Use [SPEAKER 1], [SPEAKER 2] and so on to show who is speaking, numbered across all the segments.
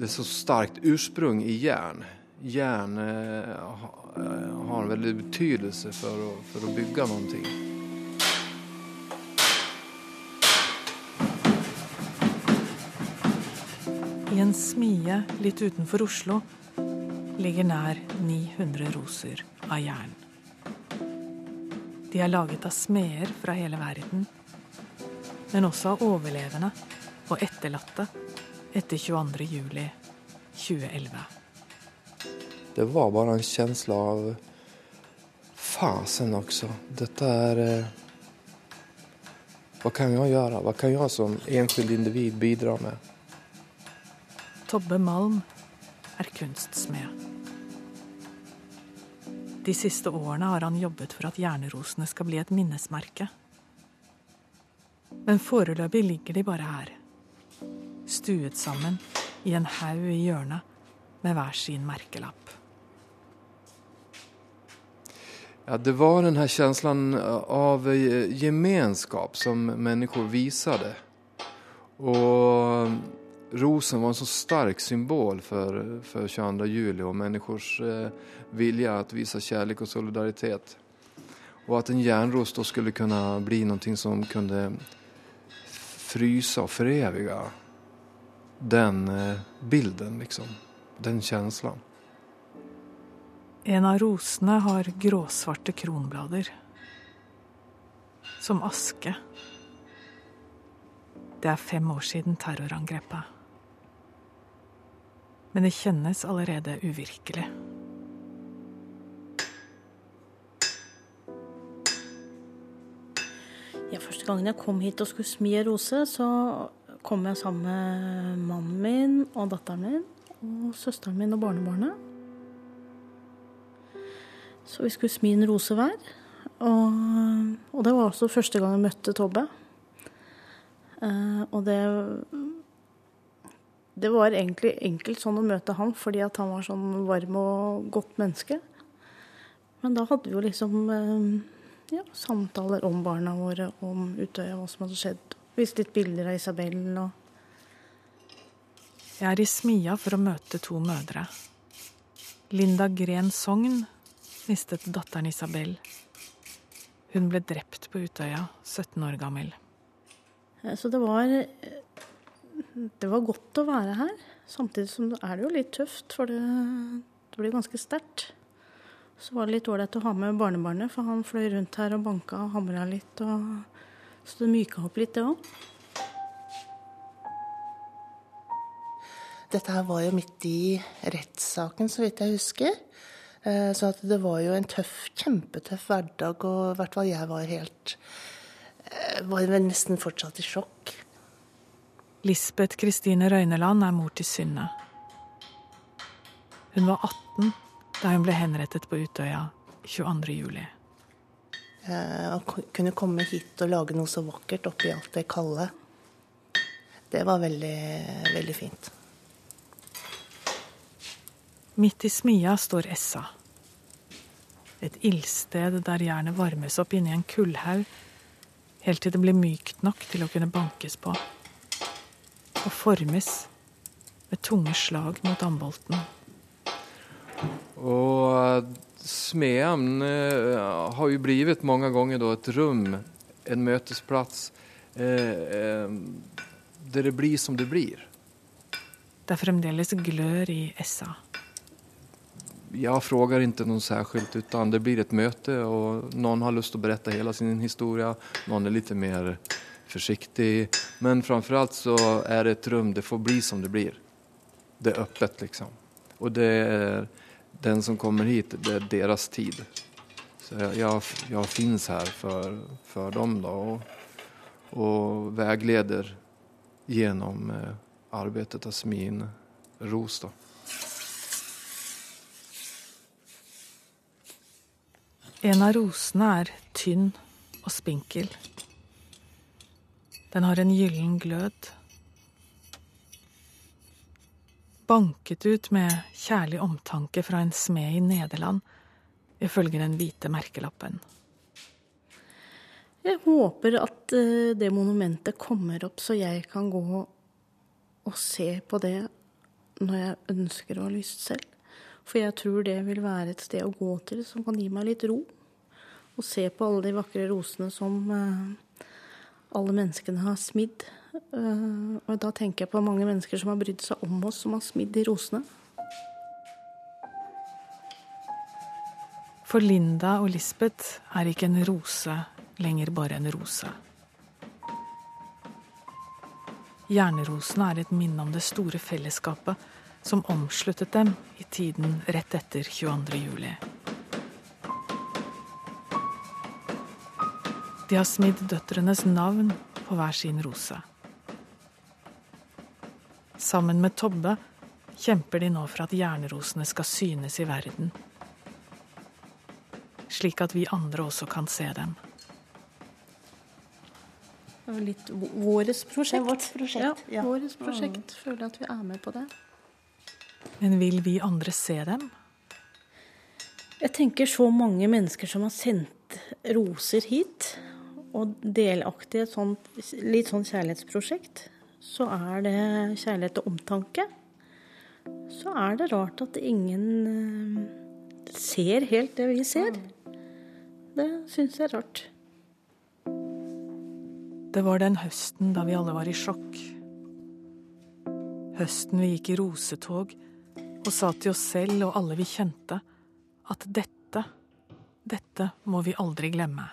[SPEAKER 1] det er så sterkt ursprung i jern. Jern eh, har en veldig betydelse for å, for å bygge noe.
[SPEAKER 2] I en smie litt utenfor Oslo ligger nær 900 roser av jern. De er laget av smeder fra hele verden, men også av overlevende og etterlatte etter 22. juli 2011.
[SPEAKER 1] Det var bare en kjensle av Fasen også. Dette er eh, Hva kan jeg gjøre? Hva kan jeg som enskild individ bidra med?
[SPEAKER 2] Tobbe Malm er kunstsmed. De siste årene har han jobbet for at Jernrosene skal bli et minnesmerke. Men foreløpig ligger de bare her. Stuet sammen i en haug i hjørnet med hver sin merkelapp.
[SPEAKER 1] Ja, det var denne følelsen av gemenskap som mennesker viser det. Og rosen var en så sterk symbol for, for 22. juli og menneskers eh, vilje å vise kjærlighet og solidaritet. Og at en jernros da skulle kunne bli noe som kunne fryse og forevige den eh, bilden, liksom. Den følelsen.
[SPEAKER 2] En av rosene har gråsvarte kronblader. Som aske. Det er fem år siden terrorangrepet men det kjennes allerede uvirkelig.
[SPEAKER 3] Ja, første gangen jeg kom hit og skulle smi en rose, så kom jeg sammen med mannen min og datteren min og søsteren min og barnebarnet. Så vi skulle smi en rose hver. Og, og det var også første gang jeg møtte Tobbe. Uh, og det det var egentlig enkelt sånn å møte han fordi at han var sånn varm og godt menneske. Men da hadde vi jo liksom uh, ja, samtaler om barna våre, om Utøya, hva som hadde skjedd. Viste litt bilder av Isabel og
[SPEAKER 2] Jeg er i smia for å møte to mødre. Linda Gren Sogn mistet datteren Isabel. Hun ble drept på Utøya, 17 år gammel.
[SPEAKER 3] Så det var det var godt å være her. Samtidig som er det jo litt tøft, for det, det blir ganske sterkt. Så var det litt ålreit å ha med barnebarnet, for han fløy rundt her og banka og hamra litt. Og, så det myka opp litt, det òg.
[SPEAKER 4] Dette her var jo midt i rettssaken, så vidt jeg husker. Eh, så det var jo en tøff, kjempetøff hverdag, og i hvert fall jeg var helt eh, Var nesten fortsatt i sjokk.
[SPEAKER 2] Lisbeth Kristine Røyneland er mor til Synne. Hun var 18 da hun ble henrettet på Utøya 22. juli.
[SPEAKER 4] Å kunne komme hit og lage noe så vakkert oppi alt det kalde, det var veldig, veldig fint.
[SPEAKER 2] Midt i smia står Essa. Et ildsted der jernet varmes opp inni en kullhaug helt til det blir mykt nok til å kunne bankes på og formes med tunge slag mot ambolten.
[SPEAKER 1] Og smeden eh, har jo blitt mange ganger et rom, en møtesplass, eh, eh, der det blir som det blir.
[SPEAKER 2] Det er fremdeles glør i Essa.
[SPEAKER 1] Jeg spør ikke noe særskilt, utan det blir et møte, og noen har lyst til å berette hele sin historie. Noen er litt mer forsiktig. Men framförallt så er det et rum, det får bli som det blir. Det er åpent, liksom. Og det är den som kommer hit, det er deres tid. Så jeg, jeg, jeg finns her for, for dem da, og, og veileder gjennom eh, arbetet av Smin Ros. Da.
[SPEAKER 2] En av rosene er tynn og spinkel. Den har en gyllen glød. Banket ut med kjærlig omtanke fra en smed i Nederland, ifølge den hvite merkelappen.
[SPEAKER 3] Jeg håper at eh, det monumentet kommer opp, så jeg kan gå og se på det når jeg ønsker å ha lyst selv. For jeg tror det vil være et sted å gå til som kan gi meg litt ro. Og se på alle de vakre rosene som uh, alle menneskene har smidd. Uh, og da tenker jeg på mange mennesker som har brydd seg om oss, som har smidd de rosene.
[SPEAKER 2] For Linda og Lisbeth er ikke en rose lenger bare en rose. Jernrosene er et minne om det store fellesskapet som omsluttet dem i tiden rett etter 22. juli. De har smidd døtrenes navn på hver sin rose. Sammen med Tobbe kjemper de nå for at jernrosene skal synes i verden. Slik at vi andre også kan se dem.
[SPEAKER 3] Litt våres prosjekt.
[SPEAKER 4] Det er vårt prosjekt.
[SPEAKER 3] Ja, ja. våres prosjekt. Føler at vi er med på det.
[SPEAKER 2] Men vil vi andre se dem?
[SPEAKER 3] Jeg tenker så mange mennesker som har sendt roser hit, og delaktig i et sånt, litt sånn kjærlighetsprosjekt, så er det kjærlighet og omtanke. Så er det rart at ingen uh, ser helt det vi ser. Det syns jeg er rart.
[SPEAKER 2] Det var den høsten da vi alle var i sjokk. Høsten vi gikk i rosetog og sa til oss selv og alle vi kjente, at dette, dette må vi aldri glemme.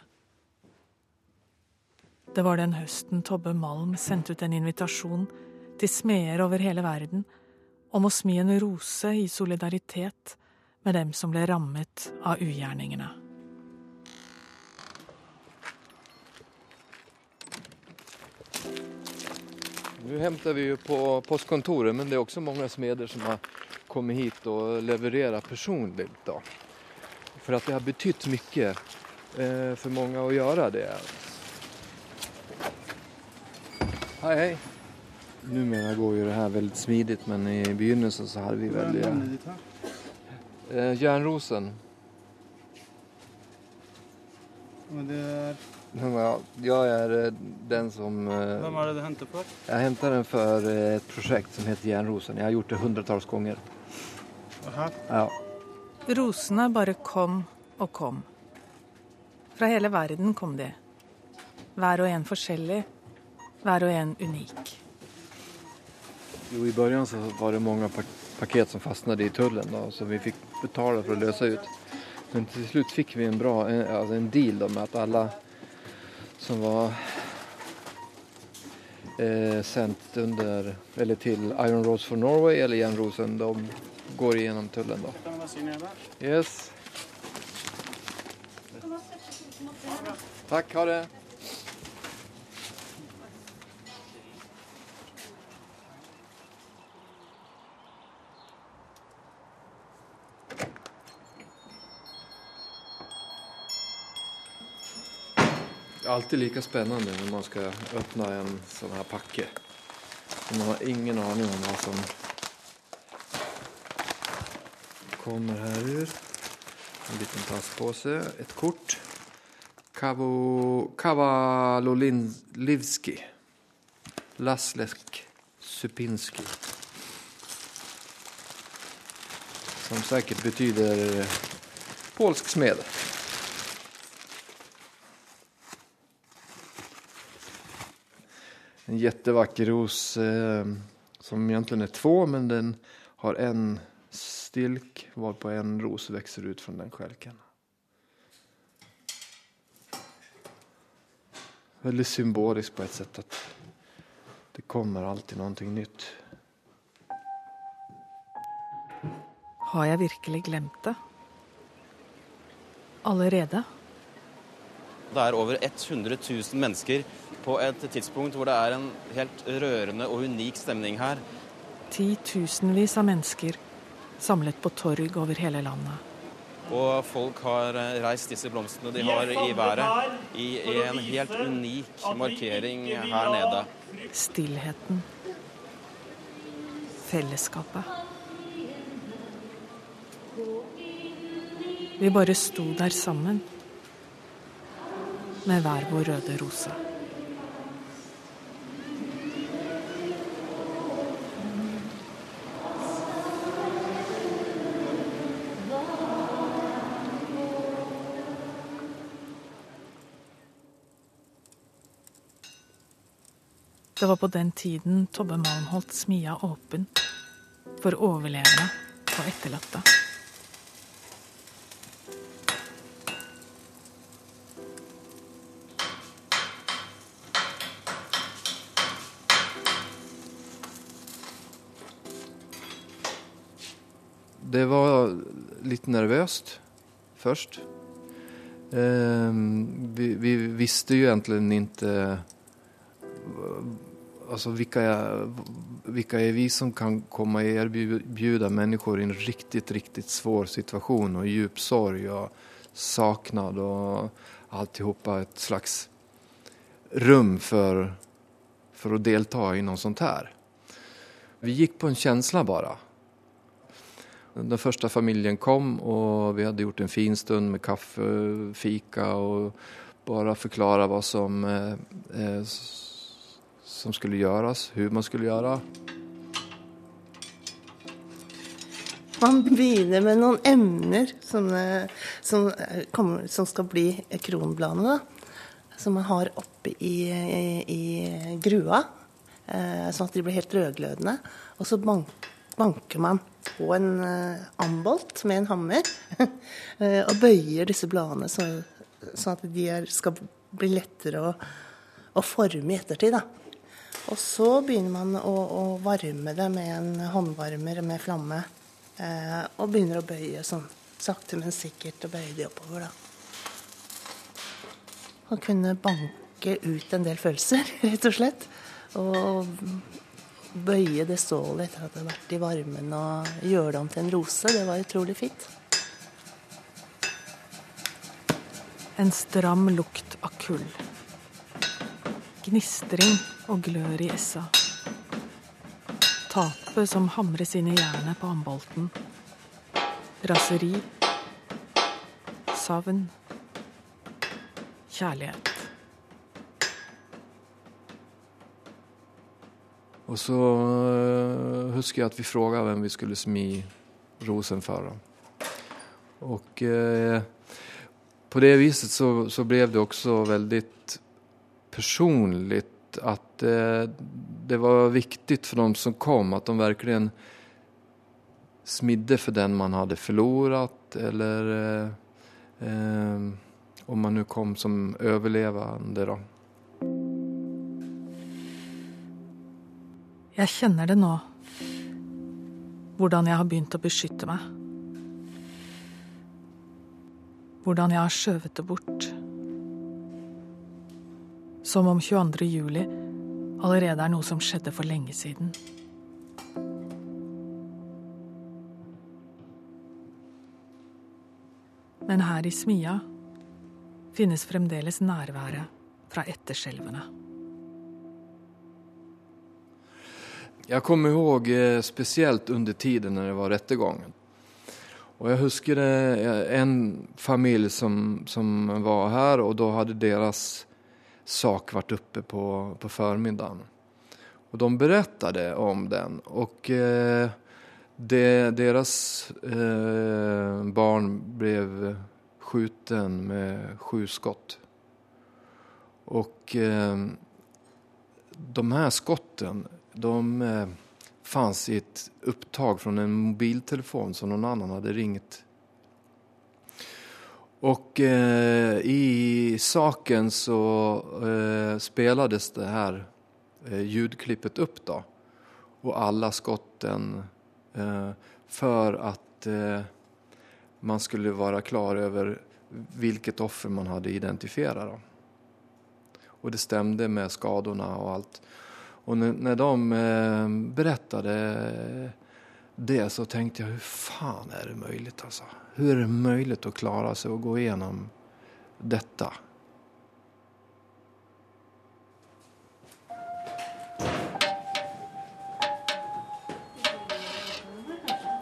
[SPEAKER 2] Det var den høsten Tobbe Malm sendte ut en invitasjon til smeder over hele verden om å smi en rose i solidaritet med dem som ble rammet av ugjerningene.
[SPEAKER 1] Nå henter vi jo på postkontoret men det er også mange smeder som har kommet hit og levererat personlig. Da. For at det har betytt mye eh, mange å gjøre det. Hej hej! Numera går ju det här väldigt smidigt men i begynnelsen så hade vi väldigt... Eh, järnrosen.
[SPEAKER 5] Och det är
[SPEAKER 1] Ja, jag är eh, den som... eh,
[SPEAKER 5] Hvem er det du henter for?
[SPEAKER 1] Jag hämtar den för et ett projekt som heter Järnrosen. Jag har gjort det hundratals gånger.
[SPEAKER 5] Aha.
[SPEAKER 1] Ja.
[SPEAKER 2] Rosene bare kom og kom. Fra hele verden kom de. Hver og en forskjellig, hver og en unik.
[SPEAKER 1] Jo, I begynnelsen så var det mange pakket paket som fastnade i tullen da, så vi fikk betale for å løse ut. Men til slutt fikk vi en bra en, altså en deal da, med at alle som var eh, sendt under, eller til Iron Rose for Norway eller Järnrosen, de går igjennom tullen
[SPEAKER 5] da.
[SPEAKER 1] Yes. Takk, ha det. Alltid like spennende når man skal åpne en sånn her pakke. Man har ingen aning om hva som kommer her ur. En liten plastpose, et kort. Kavo, Kavalolivski. Laslek Supinski. Som sikkert betyder polsk smed. En jättevacker ros eh, som egentligen är två men den har en stilk varpå en ros växer ut från den skälken. Väldigt symboliskt på ett sätt att det kommer alltid någonting nytt.
[SPEAKER 2] Har jeg virkelig glemt det? Allerede?
[SPEAKER 6] Det er over 100 000 mennesker på et tidspunkt hvor det er en helt rørende og unik stemning her.
[SPEAKER 2] Titusenvis av mennesker samlet på torg over hele landet.
[SPEAKER 6] Og folk har eh, reist disse blomstene de har i været, i en helt unik markering her nede.
[SPEAKER 2] Stillheten. Fellesskapet. Vi bare sto der sammen med hver vår røde rose. Det var på den tiden Tobbe Malmholt smia åpen for overlevende og etterlatte.
[SPEAKER 1] Det var litt nervøst først. Eh, vi, vi visste jo egentlig ikke alltså vilka, är, vilka vi som kan komma och erbjuda människor i en riktigt, riktigt svår situation och djup sorg och saknad och alltihopa ett slags rum för, för att delta i något sånt här. Vi gick på en känsla bara. Den første familien kom og vi hadde gjort en fin stund med kaffe, fika og bare forklare hva som eh, eh som skulle gjøres, hvordan man skulle gjøre.
[SPEAKER 4] Man begynner med noen emner som, som, kommer, som skal bli kronbladene. Som man har oppe i, i, i grua, eh, sånn at de blir helt rødglødende. Og så bank, banker man på en eh, ambolt med en hammer eh, og bøyer disse bladene så, sånn at de skal bli lettere å, å forme i ettertid. da. Og så begynner man å, å varme det med en håndvarmer med flamme. Eh, og begynner å bøye sånn sakte, men sikkert, og bøye de oppover, da. Og kunne banke ut en del følelser, rett og slett. Og bøye det stålet etter at det hadde vært i varmen, og gjøre det om til en rose. Det var utrolig fint.
[SPEAKER 2] En stram lukt av kull. Gnistring og glør i essa. Tapet som hamres inn i jernet på ambolten. Raseri. Savn. Kjærlighet.
[SPEAKER 1] Og så uh, husker jeg at vi spurte hvem vi skulle smi rosen for. Og eh, på det viset så, så ble det også veldig personlig at eh, det var viktig for de som kom, at de virkelig smidde for den man hadde forlorat, eller eh, eh, om man nå kom som overlevende, da.
[SPEAKER 2] Jeg kjenner det nå, hvordan jeg har begynt å beskytte meg. Hvordan jeg har skjøvet det bort. Som om 22. juli allerede er noe som skjedde for lenge siden. Men her i smia finnes fremdeles nærværet fra etterskjelvene.
[SPEAKER 1] Jeg kommer ihåg eh, spesielt under tiden når det var rettergangen. Og jeg husker en familie som, som var her, og da hadde deres sak vært oppe på, på formiddagen. Og de fortalte om den Og eh, det, deras eh, barn ble skjuten med sju skott. Og eh, de her skotten, de eh, fanns i et opptak fra en mobiltelefon som noen annen hadde ringt och eh, i saken så eh, spelades det här eh, ljudklippet upp då. Och alla skotten eh, för att eh, man skulle vara klar över vilket offer man hade identifierat. Och det stämde med skadorna og alt. Og når, när de eh, berättade det så tenkte jeg, hur faen er det mulig altså? Hur er det mulig å klare seg å gå gjennom dette?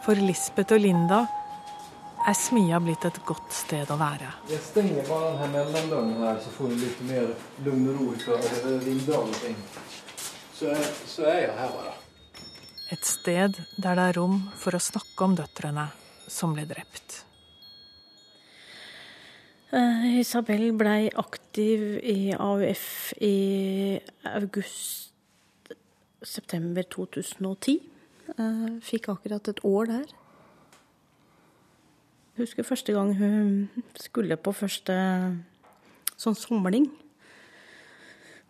[SPEAKER 2] For Lisbeth og Linda er smia blitt et godt sted å være.
[SPEAKER 1] Jeg stenger bare denne mellomdøren her, så får du litt mer lugn og ro Så, så er jeg her bare.
[SPEAKER 2] Et sted der det er rom for å snakke om døtrene som ble drept.
[SPEAKER 3] Uh, Isabel blei aktiv i AUF i august september 2010. Eh, fikk akkurat et år der. Jeg husker første gang hun skulle på første sånn samling.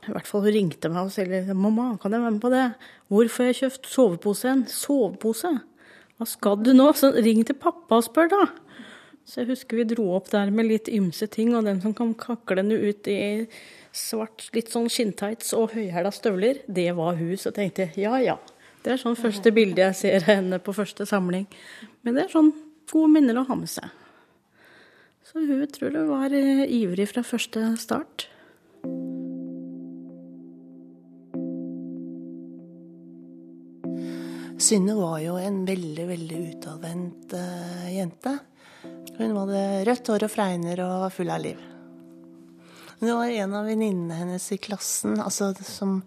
[SPEAKER 3] I hvert fall hun ringte meg og sa 'Mamma, kan jeg være med på det?' 'Hvorfor har jeg kjøpt sovepose?' En sovepose? Hva skal du nå? Så ring til pappa og spør, da. Så jeg husker vi dro opp der med litt ymse ting, og den som kom kaklende ut i svart, litt sånn skinntights og høyhæla støvler, det var hun. Så tenkte jeg ja ja. Det er sånn første bilde jeg ser henne på første samling. Men det er sånn gode minner å ha med seg. Så hun tror jeg var ivrig fra første start.
[SPEAKER 4] Synne var jo en veldig, veldig utadvendt uh, jente. Hun hadde rødt hår og fregner og var full av liv. Det var en av venninnene hennes i klassen altså, som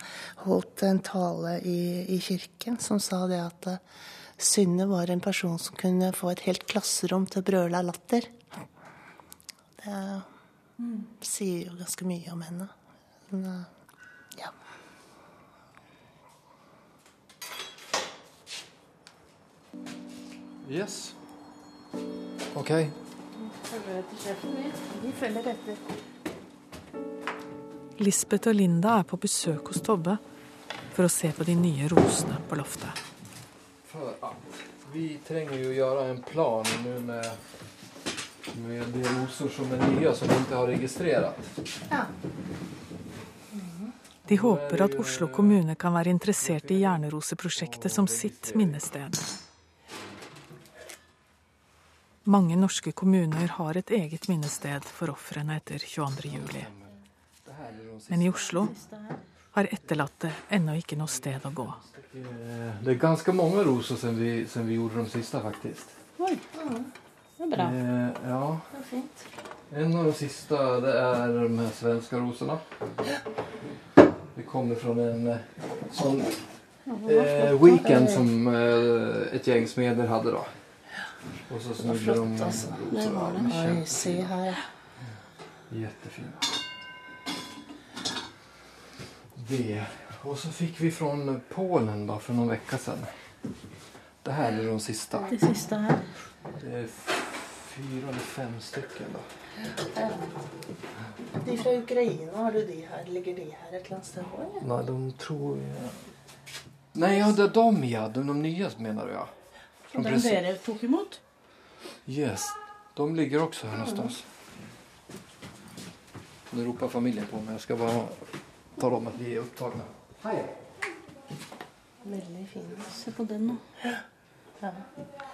[SPEAKER 4] holdt en tale i, i, kirken, som sa det at uh, Synne var en person som kunne få et helt klasserom til å brøle av latter. Det mm. sier jo ganske mye om henne. Men, uh, ja.
[SPEAKER 1] Yes. OK. Vi følger etter.
[SPEAKER 2] Lisbeth og Linda er på besøk hos Tobbe for å se på de nye rosene på loftet.
[SPEAKER 1] For at vi trenger jo gjøre en plan nå med, med de roser som er nye, som vi ikke har registrert. Ja.
[SPEAKER 2] De håper at Oslo kommune kan være interessert i Hjerneroseprosjektet som sitt minnested. Mange norske kommuner har et eget minnested for ofrene etter 22.07. Men i Oslo har etterlatte ennå ikke noe sted å gå.
[SPEAKER 1] Det er ganske mange roser siden vi, vi, gjorde de siste, faktisk.
[SPEAKER 3] Oi, det er bra.
[SPEAKER 1] Eh, ja.
[SPEAKER 3] Det er fint.
[SPEAKER 1] En av de siste det er de svenske rosene. Det kommer fra en eh, sånn eh, weekend som eh, et gjeng smeder hadde. da. Og så snudde de
[SPEAKER 4] altså. Det var det. Oi, se her.
[SPEAKER 1] Kjempefin. Det. Og så fikk vi fra Polen da, for noen uker siden. Det her er de siste.
[SPEAKER 3] Det siste her.
[SPEAKER 1] Det er fire eller fem stykker. da.
[SPEAKER 4] De fra Ukraina, har du de her? Ligger de her et eller annet sted?
[SPEAKER 1] Nei, de tror jeg Nei, ja, det er de, ja. De, de nye, mener du, ja.
[SPEAKER 3] Som den dere tok imot?
[SPEAKER 1] Yes. De ligger også her et sted. Nå roper familien på meg. Jeg skal bare ta om at vi er opptatt. Hei.
[SPEAKER 4] Veldig fin.
[SPEAKER 3] Se på den nå.
[SPEAKER 4] Ja.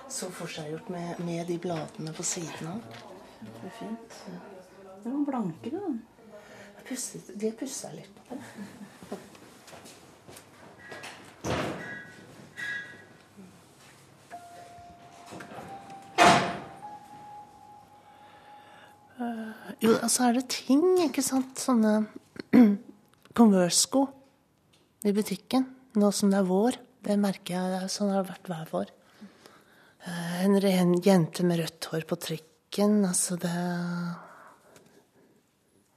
[SPEAKER 4] Så forseggjort med, med de bladene på siden av.
[SPEAKER 3] Det fint. Ja. Den var blankere, da.
[SPEAKER 4] De har pussa litt på det. Jo, altså er det ting, ikke sant. Sånne Converse-sko i butikken nå som det er vår. Det merker jeg. Sånn har det vært hver vår. Eh, en ren jente med rødt hår på trikken. Altså, det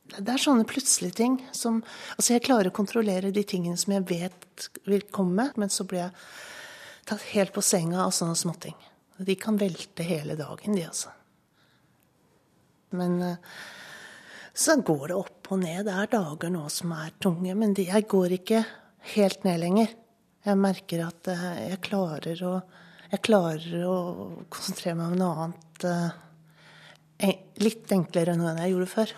[SPEAKER 4] Det er sånne plutselige ting som Altså, jeg klarer å kontrollere de tingene som jeg vet vil komme, men så blir jeg tatt helt på senga av sånne småting. De kan velte hele dagen, de, altså. Men uh, så går det opp og ned. Det er dager nå som er tunge, men jeg går ikke helt ned lenger. Jeg merker at uh, jeg klarer å jeg klarer å konsentrere meg om noe annet uh, litt enklere enn jeg gjorde før.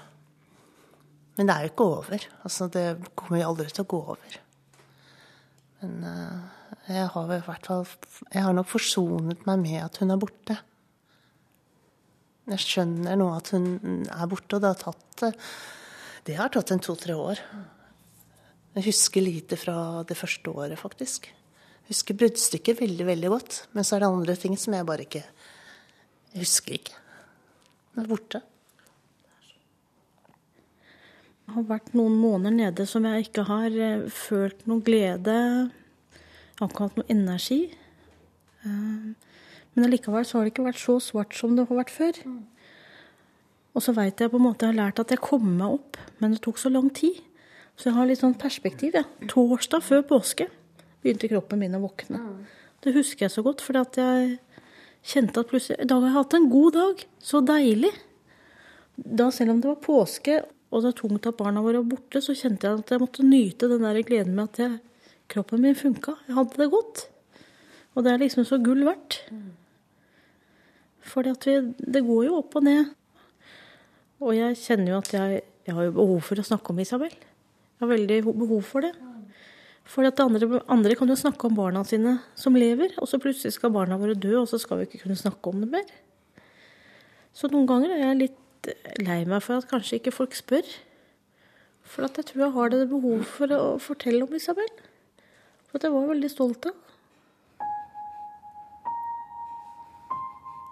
[SPEAKER 4] Men det er jo ikke over. Altså, det kommer jo aldri til å gå over. Men jeg har i hvert fall Jeg har nok forsonet meg med at hun er borte. Jeg skjønner nå at hun er borte, og det har tatt Det har tatt en to-tre år. Jeg husker lite fra det første året, faktisk. Jeg husker bruddstykket veldig, veldig godt. Men så er det andre ting som jeg bare ikke Jeg husker ikke. Den er borte.
[SPEAKER 3] Det har vært noen måneder nede som jeg ikke har eh, følt noen glede, akkurat noe energi. Uh, men allikevel så har det ikke vært så svart som det har vært før. Mm. Og så veit jeg på en måte jeg har lært at jeg kom meg opp, men det tok så lang tid. Så jeg har litt sånn perspektiv. Ja. Torsdag før påske. begynte kroppen min å våkne. Det husker jeg så godt, for jeg kjente at plutselig I dag har jeg hatt en god dag. Så deilig. Da, selv om det var påske og det er tungt at barna våre var borte, så kjente jeg at jeg måtte nyte den der gleden med at jeg, kroppen min funka. Jeg hadde det godt. Og det er liksom så gull verdt. For det går jo opp og ned. Og jeg kjenner jo at jeg, jeg har behov for å snakke om Isabel. Jeg har veldig behov for det. For at andre, andre, kan jo snakke om barna sine som lever, og så plutselig skal barna våre dø, og så skal vi ikke kunne snakke om det mer. Så noen ganger er jeg litt lei meg for at kanskje ikke folk spør. For at jeg tror jeg har det behov for å fortelle om Isabel. For at jeg var veldig stolt av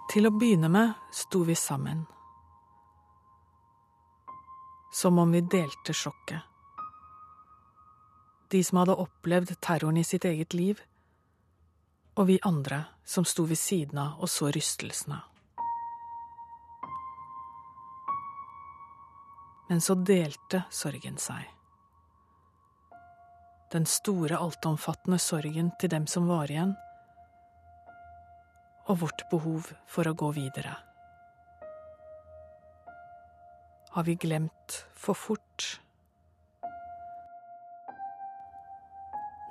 [SPEAKER 2] Til å begynne med sto vi sammen. Som om vi delte sjokket. De som hadde opplevd terroren i sitt eget liv, og vi andre som sto ved siden av og så rystelsene. Men så delte sorgen seg. Den store, altomfattende sorgen til dem som var igjen, og vårt behov for å gå videre. Har vi glemt for fort?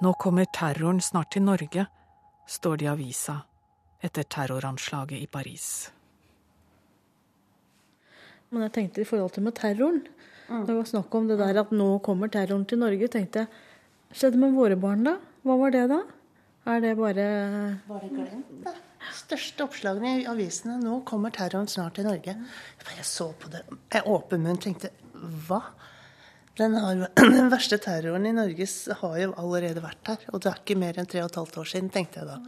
[SPEAKER 2] Nå kommer terroren snart til Norge, står det i avisa etter terroranslaget i Paris.
[SPEAKER 3] Men jeg tenkte i forhold til med terroren mm. Det var snakk om det der at nå kommer terroren til Norge. tenkte jeg, Skjedde med våre barn, da? Hva var det, da? Er det bare
[SPEAKER 4] Bare det glemt, da? Største oppslagene i avisene. Nå kommer terroren snart til Norge. Jeg så på det. Jeg åpen munn tenkte hva? Den, har, den, verste terroren i Norge har jo allerede vært her. Og det er ikke mer enn tre og et halvt år siden, tenkte jeg da.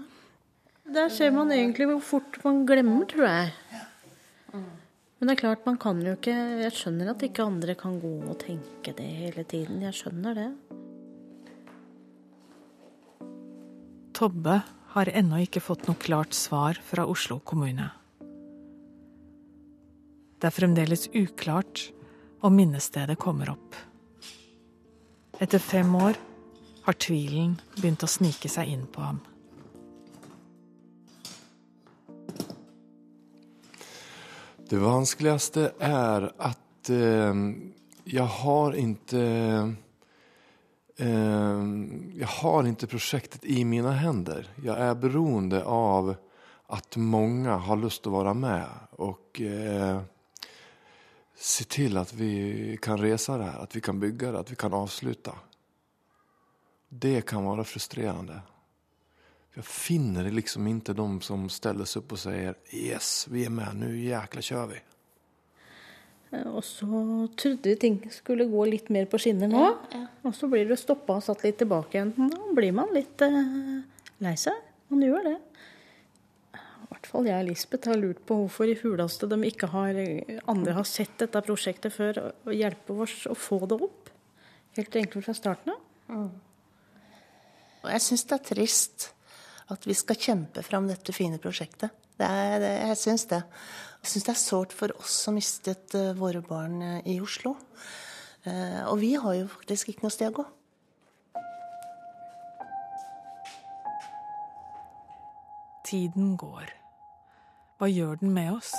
[SPEAKER 3] Der ser man egentlig hvor fort man glemmer, tror jeg. Ja. Men det er klart, man kan jo ikke Jeg skjønner at ikke andre kan gå og tenke det hele tiden. Jeg skjønner det.
[SPEAKER 2] Tobbe har ennå ikke fått noe klart svar fra Oslo kommune. Det er fremdeles uklart om minnestedet kommer opp. Etter fem år har tvilen begynt å snike seg inn på ham.
[SPEAKER 1] Det vanskeligste er at eh, jeg har ikke eh, jag har inte projektet i mina händer. Jag är beroende av att många har lust att vara med och eh, se till att vi kan resa det här, att vi kan bygga det, att vi kan avsluta. Det kan vara frustrerande. Jag finner liksom inte de som ställer sig upp och säger yes, vi är med, nu jäkla kör vi.
[SPEAKER 3] Eh, og så trodde vi ting skulle gå litt mer på skinner nå. Ja, ja. Og så blir det stoppa og satt litt tilbake igjen. Da blir man litt uh, lei seg. Man gjør det. I hvert fall jeg og Lisbeth har lurt på hvorfor i huleste de ikke har andre har sett dette prosjektet før og hjelper oss å få det opp. Helt enkelt fra starten av. Mm.
[SPEAKER 4] Og jeg syns det er trist at vi skal kjempe fram dette fine prosjektet. Det er, det, jeg syns det. Jeg syns det er sårt for oss som mistet uh, våre barn uh, i Oslo. Uh, og vi har jo faktisk ikke noe sted å gå.
[SPEAKER 2] Tiden går. Hva gjør den med oss?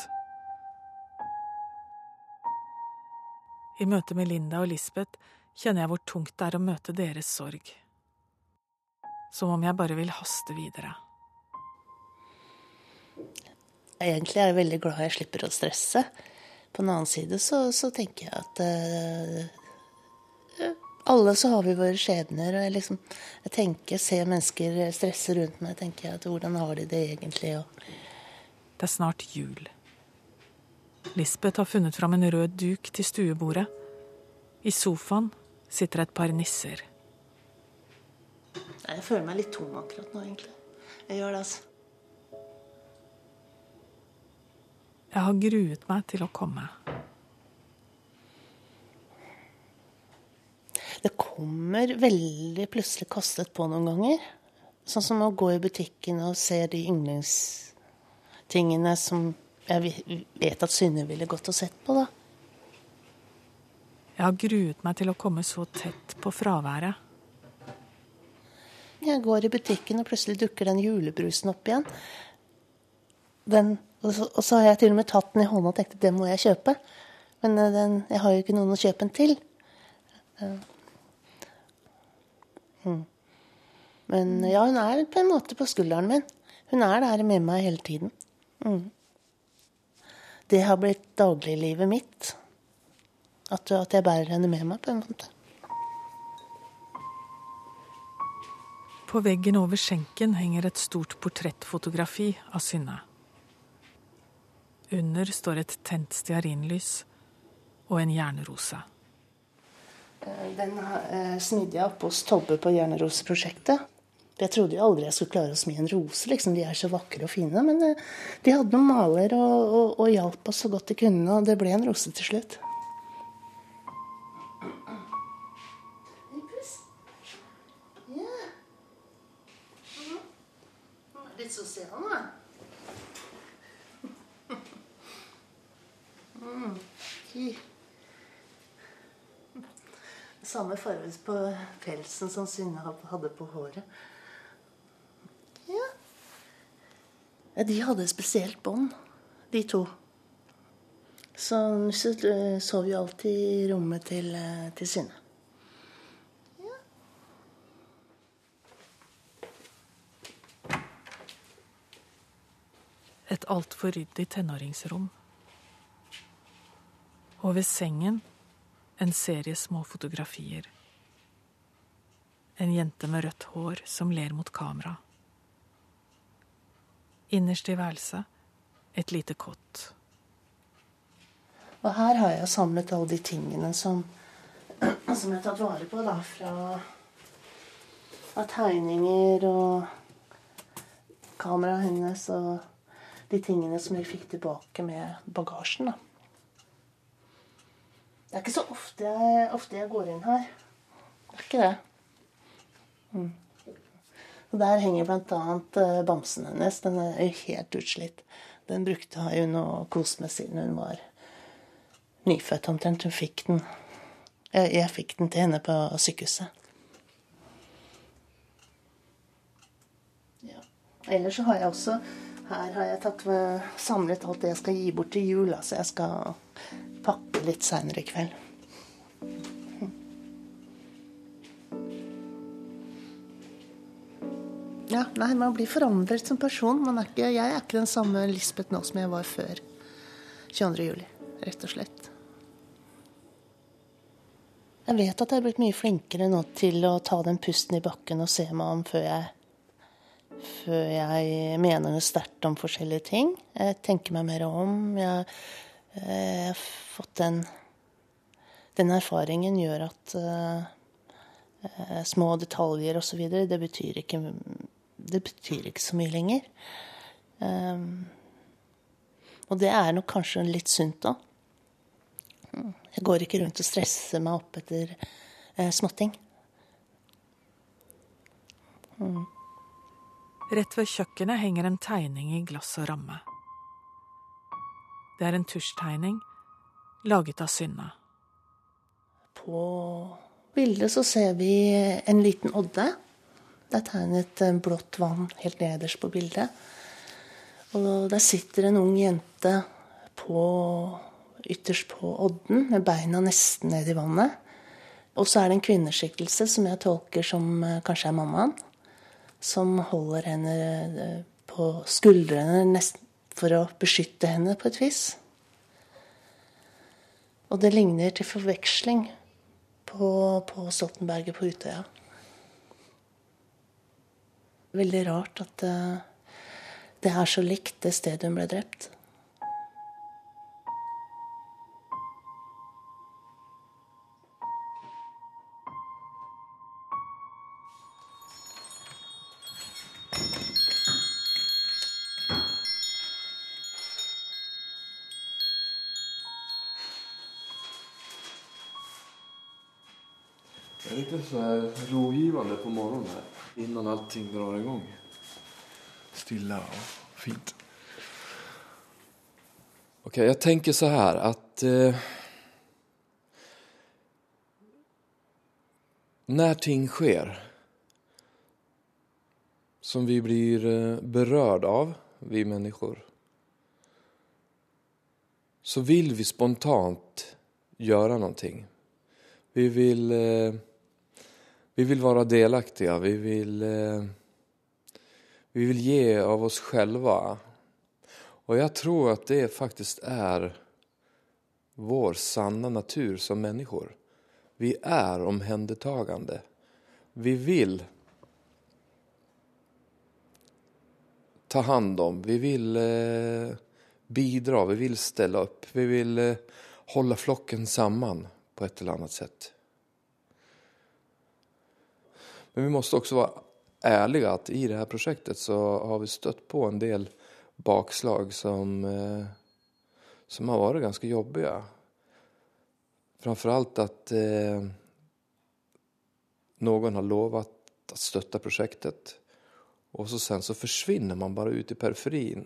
[SPEAKER 2] I møte med Linda og Lisbeth kjenner jeg hvor tungt det er å møte deres sorg som om jeg bare vil haste videre.
[SPEAKER 4] Egentlig er jeg veldig glad jeg slipper å stresse. På den annen side så, så tenker jeg at uh, alle så har vi våre skjebner. og Jeg, liksom, jeg tenker, ser mennesker stresse rundt meg, tenker jeg at hvordan har de det egentlig? Og...
[SPEAKER 2] Det er snart jul. Lisbeth har funnet fram en rød duk til stuebordet. I sofaen sitter et par nisser.
[SPEAKER 4] Jeg føler meg litt tom akkurat nå, egentlig. Jeg gjør det, altså.
[SPEAKER 2] Jeg har gruet meg til å komme.
[SPEAKER 4] Det kommer veldig plutselig kastet på noen ganger. Sånn som å gå i butikken og se de yndlingstingene som jeg vet at Synne ville gått og sett på, da.
[SPEAKER 2] Jeg har gruet meg til å komme så tett på fraværet.
[SPEAKER 4] Jeg går i butikken, og plutselig dukker den julebrusen opp igjen. Den, og, så, og, så, har jeg til og med tatt den i hånda og tenkt at den må jeg kjøpe. Men eh, den, jeg har jo ikke noen å kjøpe den til. Mm. Men ja, hun er på en måte på skulderen min. Hun er der med meg hele tiden. Mm. Det har blitt dagliglivet mitt. At, at jeg bærer henne med meg, på en måte.
[SPEAKER 2] På veggen over skjenken henger et stort portrettfotografi av Synne. Under står et tent stearinlys og en jernrose.
[SPEAKER 4] Eh, den eh, smidde jeg oppe hos Tobbe på Jernroseprosjektet. Jeg trodde jo aldri jeg skulle klare å smi en rose. liksom, De er så vakre og fine. Men eh, de hadde noen maler og, og, og hjalp oss så godt de kunne, og det ble en rose til slutt. litt sosial nå. Mm. Samme farge på pelsen som Synne hadde på håret. Ja. De hadde spesielt bånd, de to. Så Nusset sov jo alltid i rommet til, eh, til Synne.
[SPEAKER 2] et altfor ryddig tenåringsrom. Og ved sengen en serie små fotografier. En jente med rødt hår som ler mot kamera. Innerst i værelset et lite kott.
[SPEAKER 4] Og her har jeg samlet alle de tingene som, som jeg har tatt vare på da, fra fra tegninger og kameraet hennes og de tingene som jeg fikk tilbake med bagasjen. da. Det er ikke så ofte jeg, ofte jeg går inn her. Det er ikke det. Mm. Og Der henger bl.a. Eh, bamsen hennes. Den er helt utslitt. Den brukte hun og koste med siden hun var nyfødt omtrent. Hun fikk den. Jeg, jeg fikk den til henne på sykehuset. Ja. Ellers så har jeg også her har jeg tatt med, samlet alt det jeg skal gi bort til jul. Altså jeg skal pakke litt seinere i kveld. Ja, nei, man blir forandret som person. Er ikke, jeg er ikke den samme Lisbeth nå som jeg var før 22. juli, rett og slett. Jeg vet at jeg er blitt mye flinkere nå til å ta den pusten i bakken og se meg om før jeg før jeg mener noe sterkt om forskjellige ting. Jeg tenker meg mer om. Jeg, jeg har fått den Den erfaringen gjør at uh, små detaljer osv. Det, betyr det betyr ikke så mye lenger. Um, og det er nok kanskje litt sunt da. Jeg går ikke rundt og stresser meg opp etter uh, småting.
[SPEAKER 2] Mm. Rett ved kjøkkenet henger en tegning i glass og ramme. Det er en tusjtegning laget av Synne.
[SPEAKER 4] På bildet så ser vi en liten odde. Det er tegnet blått vann helt nederst på bildet. Og der sitter en ung jente på, ytterst på odden med beina nesten ned i vannet. Og så er det en kvinneskikkelse som jeg tolker som eh, kanskje er mammaen som holder henne eh, på skuldrene nesten for å beskytte henne på et vis. Og det ligner til forveksling på, på Stoltenberget på Utøya. Veldig rart at det, eh, det er så likt det stedet hun ble drept.
[SPEAKER 1] Lite så här rogivande på morgonen innan allting drar igång. Stilla och fint. Okej, okay, jag tänker så här att eh, när ting sker som vi blir berørt av, vi människor, så vill vi spontant göra någonting. Vi vill, eh, vi vill vara delaktiga, vi vill, eh, vi vill ge av oss själva. Och jag tror att det faktiskt är vår sanna natur som människor. Vi är omhändertagande. Vi vill ta hand om, vi vill eh, bidra, vi vill ställa upp, vi vill eh, hålla flocken samman på ett eller annat sätt. Men vi må også være ærlige at i det här projektet så har vi støtt på en del bakslag som, eh, som har vært ganske jobbige. Framfor alt at eh, noen har lovet å støtte prosjektet, og så sen så forsvinner man bare ut i periferin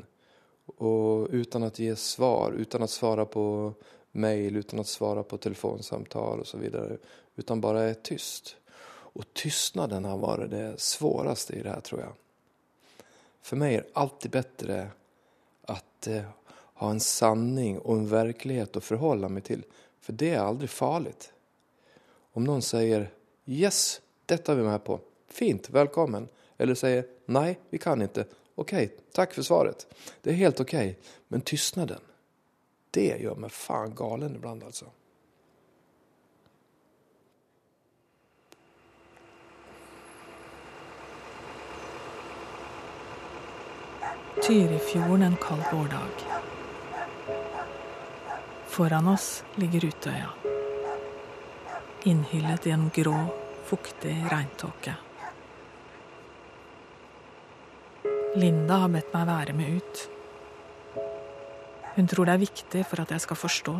[SPEAKER 1] Og uten å gi svar, uten å svare på mail, uten å svare på telefonsamtale osv. Uten bare er tyst. Och tystnaden har varit det svåraste i det här tror jag. För mig är det alltid bättre att eh, ha en sanning och en verklighet att förhålla mig till. För det är aldrig farligt. Om någon säger yes, detta är vi med på. Fint, välkommen. Eller säger nej, vi kan inte. Okej, tack för svaret. Det är helt okej. Men tystnaden, det gör mig fan galen ibland alltså.
[SPEAKER 2] Tyrifjorden en kald vårdag. Foran oss ligger Utøya. Innhyllet i en grå, fuktig regntåke. Linda har bedt meg være med ut. Hun tror det er viktig for at jeg skal forstå.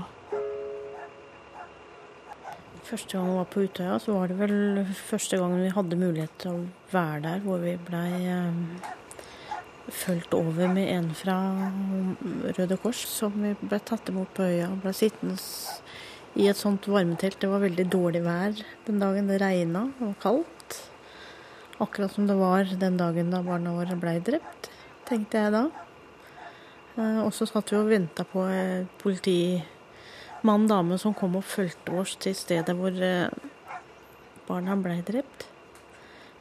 [SPEAKER 3] Første gang vi var på Utøya, så var det vel første gangen vi hadde mulighet til å være der, hvor vi blei eh, fulgt over med en fra Røde Kors, som vi ble tatt imot på øya. Ble sittende i et sånt varmetelt. Det var veldig dårlig vær den dagen. Det regna og kaldt. Akkurat som det var den dagen da barna våre blei drept, tenkte jeg da. Eh, og så satt vi og venta på politimann dame som kom og fulgte oss til stedet hvor eh, barna blei drept.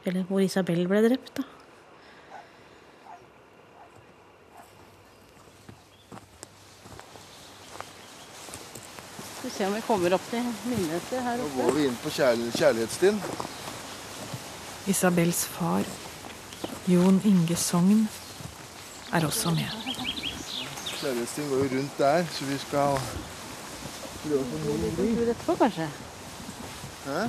[SPEAKER 3] Eller hvor Isabel ble drept, da. Skal vi se om vi kommer opp til myndigheter her
[SPEAKER 7] Nå
[SPEAKER 3] oppe.
[SPEAKER 7] går vi inn på kjærl kjærlighetsstien.
[SPEAKER 2] Isabels far, Jon Inge Sogn, er også med.
[SPEAKER 7] Kjærlighetsstien går jo rundt der, så vi skal prøve å få
[SPEAKER 3] En
[SPEAKER 7] noen
[SPEAKER 3] tur etterpå, kanskje.
[SPEAKER 7] Hæ?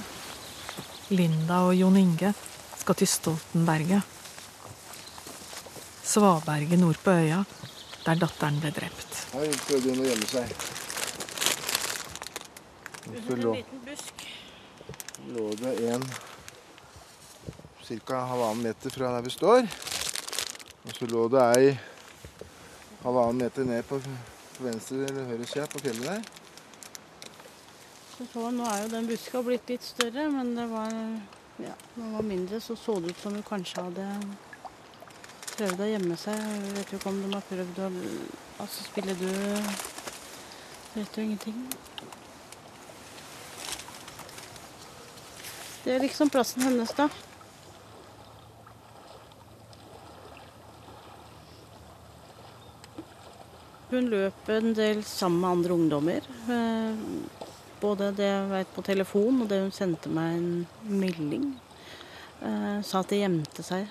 [SPEAKER 2] Linda og Jon Inge skal til Stoltenberget. Svaberget nord på øya, der datteren ble drept.
[SPEAKER 7] Oi, prøvde hun å gjemme seg. Så lå,
[SPEAKER 3] liten busk.
[SPEAKER 7] lå det en ca. halvannen meter fra der vi står. Og så lå det ei halvannen meter ned på, på venstre eller høyre side på fjellet der.
[SPEAKER 3] Så nå er jo den buska blitt litt større, men det var, ja, den var mindre, så så det ut som hun kanskje hadde prøvd å gjemme seg. Jeg vet jo ikke om de har prøvd å altså, spille død. Vet jo ingenting. Det er liksom plassen hennes, da. Hun løp en del sammen med andre ungdommer. Eh, Både det jeg vet på telefon, og det hun sendte meg en melding. Eh, sa at de gjemte seg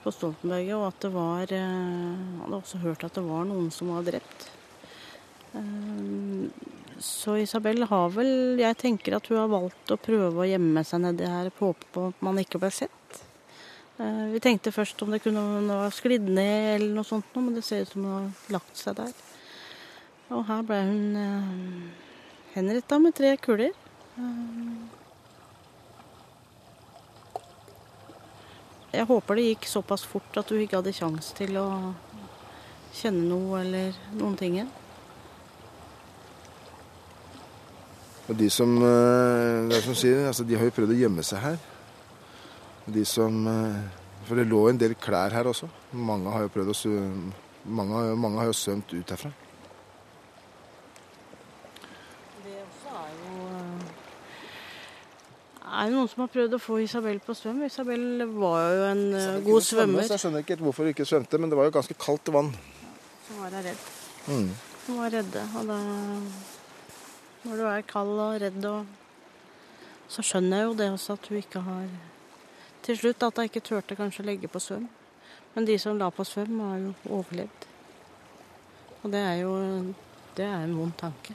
[SPEAKER 3] på Stoltenberget, og at det var eh, Hadde også hørt at det var noen som var drept. Eh, så Isabel har vel Jeg tenker at hun har valgt å prøve å gjemme seg nedi her på håp på at man ikke ble sett. Eh, vi tenkte først om det kunne ha sklidd ned eller noe sånt, men det ser ut som hun har lagt seg der. Og her ble hun eh, henretta med tre kuler. Jeg håper det gikk såpass fort at hun ikke hadde kjangs til å kjenne noe eller noen ting.
[SPEAKER 7] Og de som, eh, som sier, altså de har jo prøvd å gjemme seg her. De som eh, For det lå en del klær her også. Mange har jo prøvd å mange, har- mange har jo svømt ut herfra.
[SPEAKER 3] Det også er jo eh, Er det noen som har prøvd å få Isabel på svøm? Isabel var jo en god svømmer.
[SPEAKER 7] svømme. Jeg skjønner ikke hvorfor hun ikke svømte, men det var jo ganske kaldt vann.
[SPEAKER 3] Så var hun redd.
[SPEAKER 7] Mm.
[SPEAKER 3] Hun var redde. Og da Når du er kald og redd og Så skjønner jeg jo det også at hun ikke har Til slutt at hun ikke turte kanskje legge på svøm. Men de som la på svøm, har jo overlevd. Og det er jo Det er en vond tanke.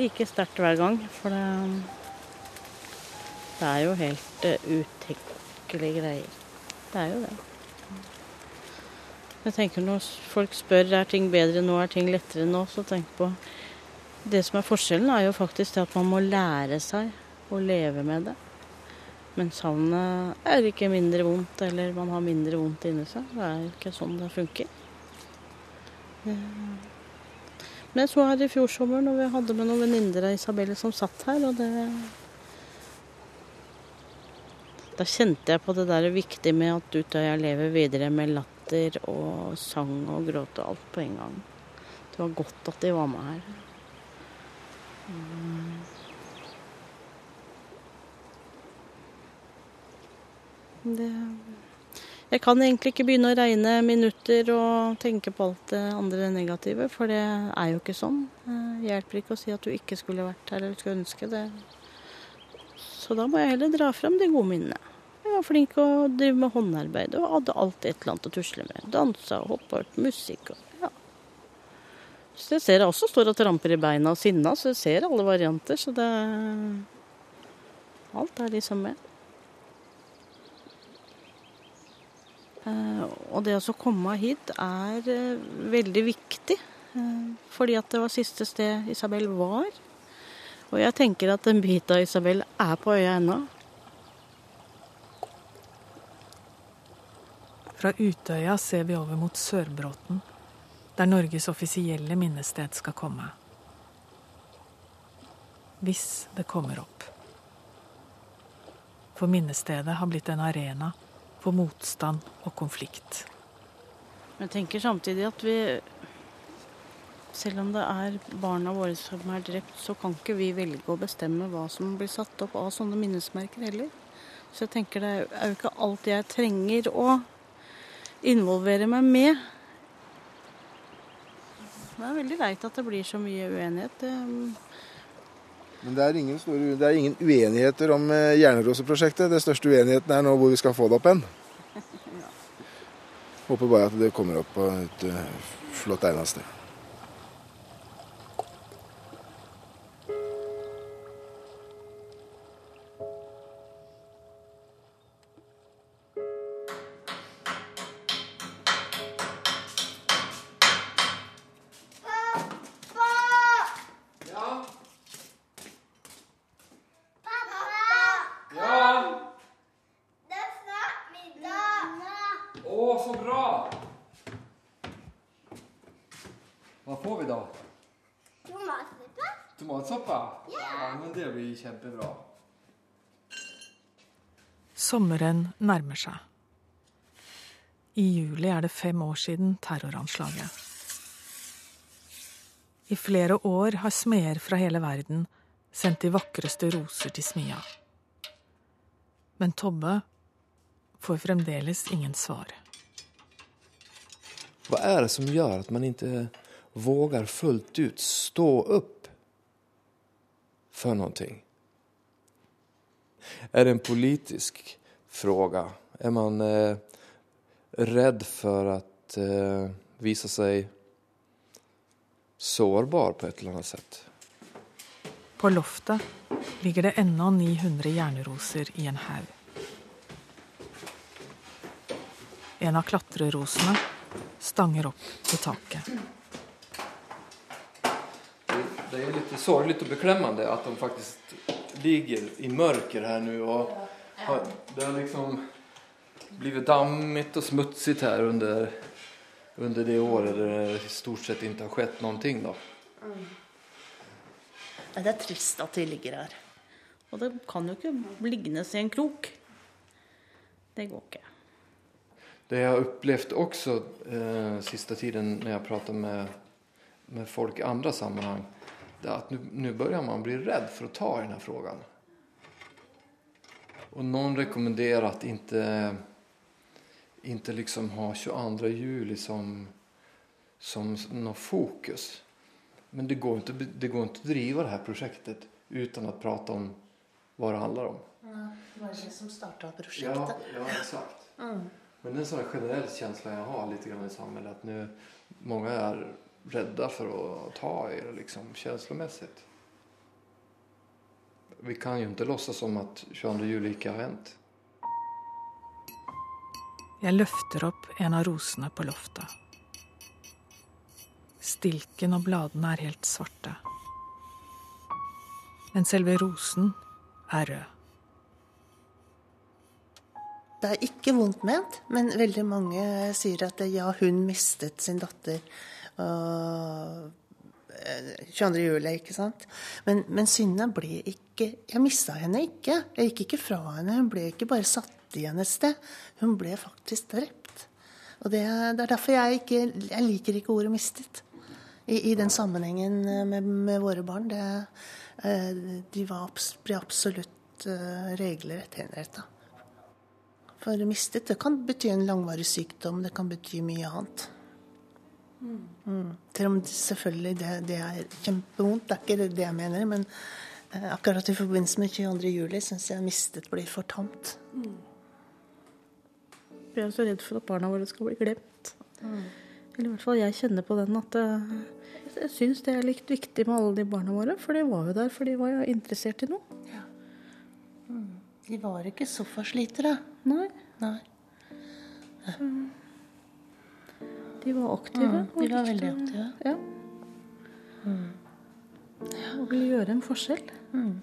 [SPEAKER 3] Like sterkt hver gang, for det, det er jo helt uh, utenkelige greier. Det er jo det. Jeg tenker Når folk spør er ting bedre nå, er ting lettere nå, så tenk på Det som er forskjellen, er jo faktisk det at man må lære seg å leve med det. Men savnet er ikke mindre vondt, eller man har mindre vondt inni seg. Det er ikke sånn det funker. Men jeg så her i fjor sommer når vi hadde med noen venninner av Isabelle som satt her, og det Da kjente jeg på det der viktige med at Utøya lever videre med latter og sang og gråt og alt på en gang. Det var godt at de var med her. Mm. Det jeg kan egentlig ikke begynne å regne minutter og tenke på alt det andre negative, for det er jo ikke sånn. Det hjelper ikke å si at du ikke skulle vært her eller skulle ønske det. Så da må jeg heller dra fram de gode minnene. Jeg var flink til å drive med håndarbeid og hadde alltid et eller annet å tusle med. Dansa og hoppa hørt musikk og ja. Så jeg ser jeg også står og tramper i beina og sinna, så jeg ser alle varianter. Så det Alt er liksom med. Og det å komme hit er eh, veldig viktig. eh, fordi at det var siste sted Isabel var. Og jeg tenker at en bit av Isabel er på øya ennå.
[SPEAKER 2] Fra Utøya ser vi over mot Sørbråten, der Norges offisielle minnested skal komme. Hvis det kommer opp. For minnestedet har blitt en arena for motstand og konflikt.
[SPEAKER 3] Men jeg tenker samtidig at vi Selv om det er barna våre som er drept, så kan ikke vi velge å bestemme hva som blir satt opp av sånne minnesmerker heller. Så jeg tenker det er jo ikke alt jeg trenger å involvere meg med. Det er veldig leit at det blir så mye uenighet.
[SPEAKER 7] Men det er, ingen store, det er ingen uenigheter om Jernroseprosjektet. Hjerneråseprosjektet. Det største uenigheten er nå hvor vi skal få det opp hen. Håper bare at det kommer opp på et eh, flott egnet sted.
[SPEAKER 2] Sommeren nærmer seg. I juli er det fem år siden terroranslaget. I flere år har smeder fra hele verden sendt de vakreste roser til smia. Men Tobbe får fremdeles ingen svar.
[SPEAKER 1] Hva er det som gjør at man ikke våger fullt ut stå opp for noe? Er det en politisk fråga? Er man eh, redd for å eh, vise seg sårbar på et eller annet sett?
[SPEAKER 2] På loftet ligger det ennå 900 hjerneroser i en haug. En av klatrerosene stanger opp i taket.
[SPEAKER 1] Det er litt sorglig og beklemmende at de faktisk ligger i mørker her nå. Og har, det har liksom blivit dammigt och smutsigt här under, under det året det i stort sett inte har skett någonting. Då.
[SPEAKER 4] Mm. Det er trist at de ligger her.
[SPEAKER 3] Og det kan jo ikke lignes i en krok. Det går ikke.
[SPEAKER 1] Det jeg har opplevd også eh, siste tiden når jeg prater med, med folk i andre sammenheng, det er at nå begynner börjar man bli redd for å ta i den här frågan. Och någon rekommenderar att inte, inte liksom ha 22 juli som, som något fokus. Men det går, inte, det går inte att driva det här projektet utan att prata om vad det handlar om.
[SPEAKER 4] Det var det som starta
[SPEAKER 1] Ja,
[SPEAKER 4] prosjektet.
[SPEAKER 1] ja exakt. Men det är en sån generell känsla jag har lite grann i samhället. Att nu, många är rädda för att ta i det liksom, känslomässigt. Vi kan jo ikke late som at 22 juli ikke har hendt.
[SPEAKER 2] Jeg løfter opp en av rosene på loftet. Stilken og bladene er helt svarte. Men selve rosen er rød.
[SPEAKER 4] Det er ikke vondt ment, men veldig mange sier at ja, hun mistet sin datter øh, 22. juli, ikke sant. Men, men Synne ble ikke Jeg mista henne ikke. Jeg gikk ikke fra henne. Hun ble ikke bare satt igjen et sted. Hun ble faktisk drept. Og det, det er derfor jeg ikke Jeg liker ikke ordet 'mistet'. I, i den sammenhengen med, med våre barn. Det, eh, de var, ble absolutt eh, regelrett henretta. For mistet det kan bety en langvarig sykdom, det kan bety mye annet. Mm. Selv om selvfølgelig det, det er kjempevondt, det er ikke det jeg mener. Men eh, akkurat i forbindelse med 22. juli syns jeg mistet blir for tamt.
[SPEAKER 3] Jeg er så redd for at barna våre skal bli glemt. Eller i hvert fall jeg kjenner på den at eh, jeg syns det er litt viktig med alle de barna våre. For de var jo der for de var jo interessert i noe.
[SPEAKER 4] De var ikke sofaslitere.
[SPEAKER 3] Nei,
[SPEAKER 4] Nei.
[SPEAKER 3] De var aktive.
[SPEAKER 4] Mm, de var
[SPEAKER 3] veldig
[SPEAKER 4] veldig
[SPEAKER 3] Ja.
[SPEAKER 4] aktive.
[SPEAKER 3] Ja. Og ville gjøre en forskjell.
[SPEAKER 4] Mm.